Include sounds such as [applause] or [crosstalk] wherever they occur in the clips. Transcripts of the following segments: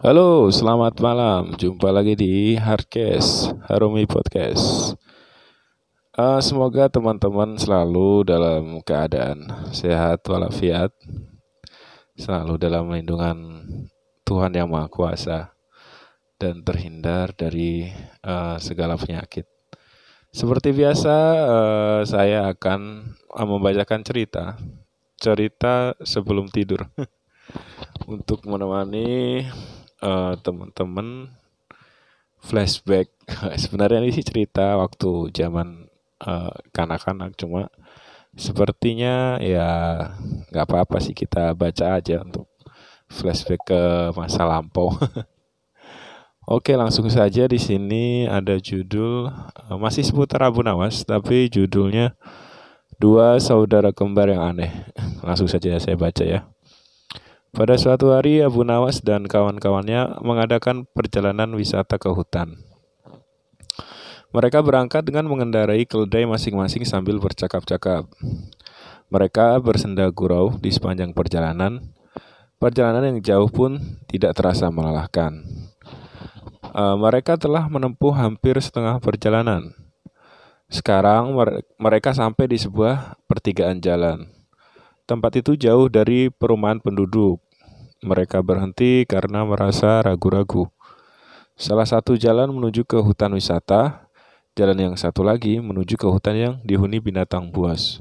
Halo, selamat malam. Jumpa lagi di Hardcast Harumi Podcast. Uh, semoga teman-teman selalu dalam keadaan sehat walafiat, selalu dalam lindungan Tuhan yang Maha Kuasa, dan terhindar dari uh, segala penyakit. Seperti biasa, uh, saya akan membacakan cerita, cerita sebelum tidur, [laughs] untuk menemani uh, teman-teman flashback [laughs] sebenarnya ini sih cerita waktu zaman uh, kanak-kanak cuma sepertinya ya nggak apa-apa sih kita baca aja untuk flashback ke masa lampau. [laughs] Oke, langsung saja di sini ada judul uh, masih seputar Abu Nawas tapi judulnya dua saudara kembar yang aneh. [laughs] Langsung saja saya baca ya. Pada suatu hari Abu Nawas dan kawan-kawannya mengadakan perjalanan wisata ke hutan. Mereka berangkat dengan mengendarai keledai masing-masing sambil bercakap-cakap. Mereka bersenda gurau di sepanjang perjalanan. Perjalanan yang jauh pun tidak terasa melelahkan. Uh, mereka telah menempuh hampir setengah perjalanan. Sekarang mereka sampai di sebuah pertigaan jalan. Tempat itu jauh dari perumahan penduduk. Mereka berhenti karena merasa ragu-ragu. Salah satu jalan menuju ke hutan wisata, jalan yang satu lagi menuju ke hutan yang dihuni binatang buas.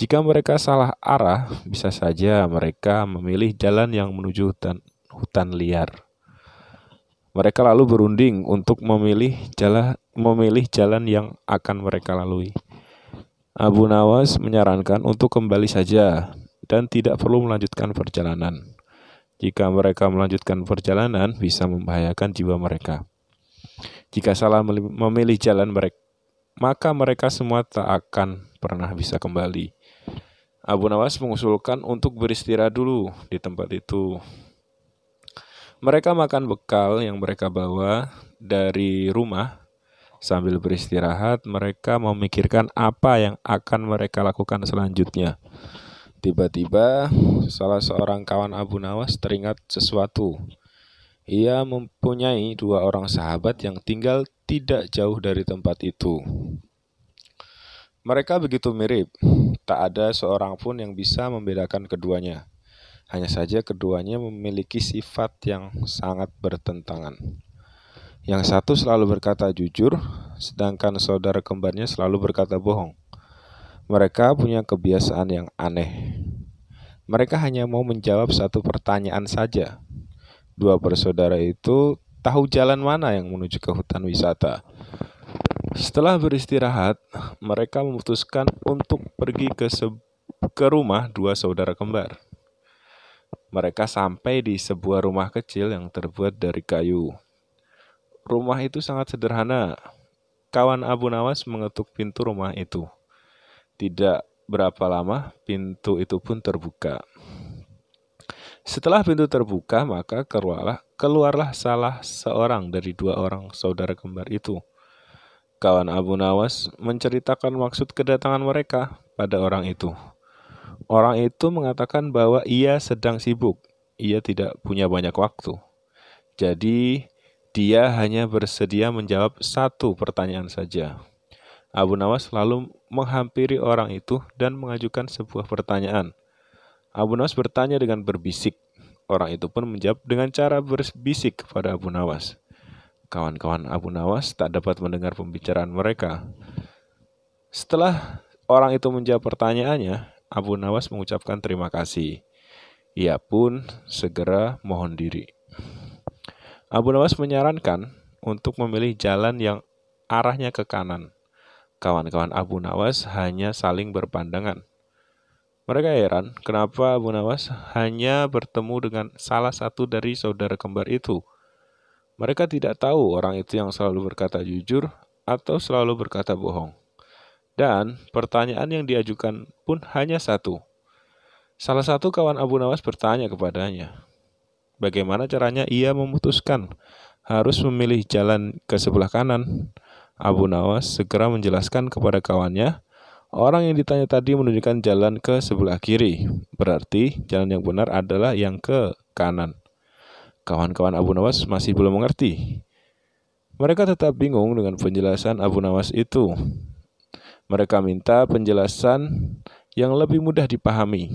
Jika mereka salah arah, bisa saja mereka memilih jalan yang menuju hutan, hutan liar. Mereka lalu berunding untuk memilih jalan memilih jalan yang akan mereka lalui. Abu Nawas menyarankan untuk kembali saja dan tidak perlu melanjutkan perjalanan. Jika mereka melanjutkan perjalanan, bisa membahayakan jiwa mereka. Jika salah memilih jalan mereka, maka mereka semua tak akan pernah bisa kembali. Abu Nawas mengusulkan untuk beristirahat dulu di tempat itu. Mereka makan bekal yang mereka bawa dari rumah Sambil beristirahat, mereka memikirkan apa yang akan mereka lakukan selanjutnya. Tiba-tiba, salah seorang kawan Abu Nawas teringat sesuatu. Ia mempunyai dua orang sahabat yang tinggal tidak jauh dari tempat itu. Mereka begitu mirip, tak ada seorang pun yang bisa membedakan keduanya. Hanya saja keduanya memiliki sifat yang sangat bertentangan. Yang satu selalu berkata jujur, sedangkan saudara kembarnya selalu berkata bohong. Mereka punya kebiasaan yang aneh. Mereka hanya mau menjawab satu pertanyaan saja. Dua bersaudara itu tahu jalan mana yang menuju ke hutan wisata. Setelah beristirahat, mereka memutuskan untuk pergi ke ke rumah dua saudara kembar. Mereka sampai di sebuah rumah kecil yang terbuat dari kayu. Rumah itu sangat sederhana. Kawan Abu Nawas mengetuk pintu rumah itu. Tidak berapa lama, pintu itu pun terbuka. Setelah pintu terbuka, maka keluarlah, keluarlah salah seorang dari dua orang saudara kembar itu. Kawan Abu Nawas menceritakan maksud kedatangan mereka pada orang itu. Orang itu mengatakan bahwa ia sedang sibuk, ia tidak punya banyak waktu. Jadi, dia hanya bersedia menjawab satu pertanyaan saja. Abu Nawas lalu menghampiri orang itu dan mengajukan sebuah pertanyaan. Abu Nawas bertanya dengan berbisik. Orang itu pun menjawab dengan cara berbisik kepada Abu Nawas. Kawan-kawan Abu Nawas tak dapat mendengar pembicaraan mereka. Setelah orang itu menjawab pertanyaannya, Abu Nawas mengucapkan terima kasih. Ia pun segera mohon diri. Abu Nawas menyarankan untuk memilih jalan yang arahnya ke kanan. Kawan-kawan Abu Nawas hanya saling berpandangan. Mereka heran kenapa Abu Nawas hanya bertemu dengan salah satu dari saudara kembar itu. Mereka tidak tahu orang itu yang selalu berkata jujur atau selalu berkata bohong. Dan pertanyaan yang diajukan pun hanya satu. Salah satu kawan Abu Nawas bertanya kepadanya, Bagaimana caranya ia memutuskan harus memilih jalan ke sebelah kanan? Abu Nawas segera menjelaskan kepada kawannya, orang yang ditanya tadi menunjukkan jalan ke sebelah kiri. Berarti jalan yang benar adalah yang ke kanan. Kawan-kawan Abu Nawas masih belum mengerti. Mereka tetap bingung dengan penjelasan Abu Nawas itu. Mereka minta penjelasan yang lebih mudah dipahami.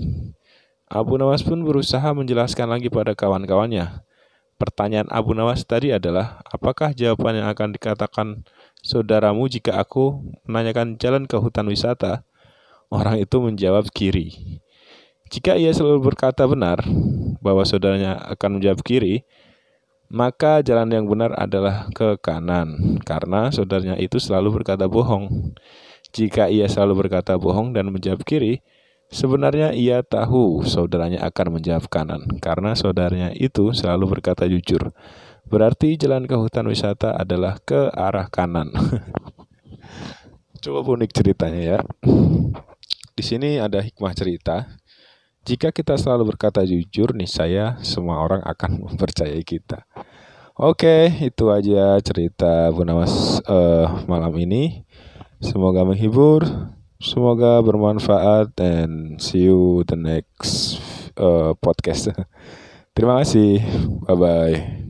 Abu Nawas pun berusaha menjelaskan lagi pada kawan-kawannya. Pertanyaan Abu Nawas tadi adalah, apakah jawaban yang akan dikatakan saudaramu jika aku menanyakan jalan ke hutan wisata? Orang itu menjawab kiri. Jika ia selalu berkata benar bahwa saudaranya akan menjawab kiri, maka jalan yang benar adalah ke kanan, karena saudaranya itu selalu berkata bohong. Jika ia selalu berkata bohong dan menjawab kiri, sebenarnya ia tahu saudaranya akan menjawab kanan, karena saudaranya itu selalu berkata jujur. Berarti jalan ke hutan wisata adalah ke arah kanan. [laughs] Coba unik ceritanya ya. Di sini ada hikmah cerita. Jika kita selalu berkata jujur, nih saya semua orang akan [laughs] mempercayai kita. Oke, itu aja cerita Bu Nawas uh, malam ini. Semoga menghibur, semoga bermanfaat, dan see you the next uh, podcast. [laughs] Terima kasih, bye bye.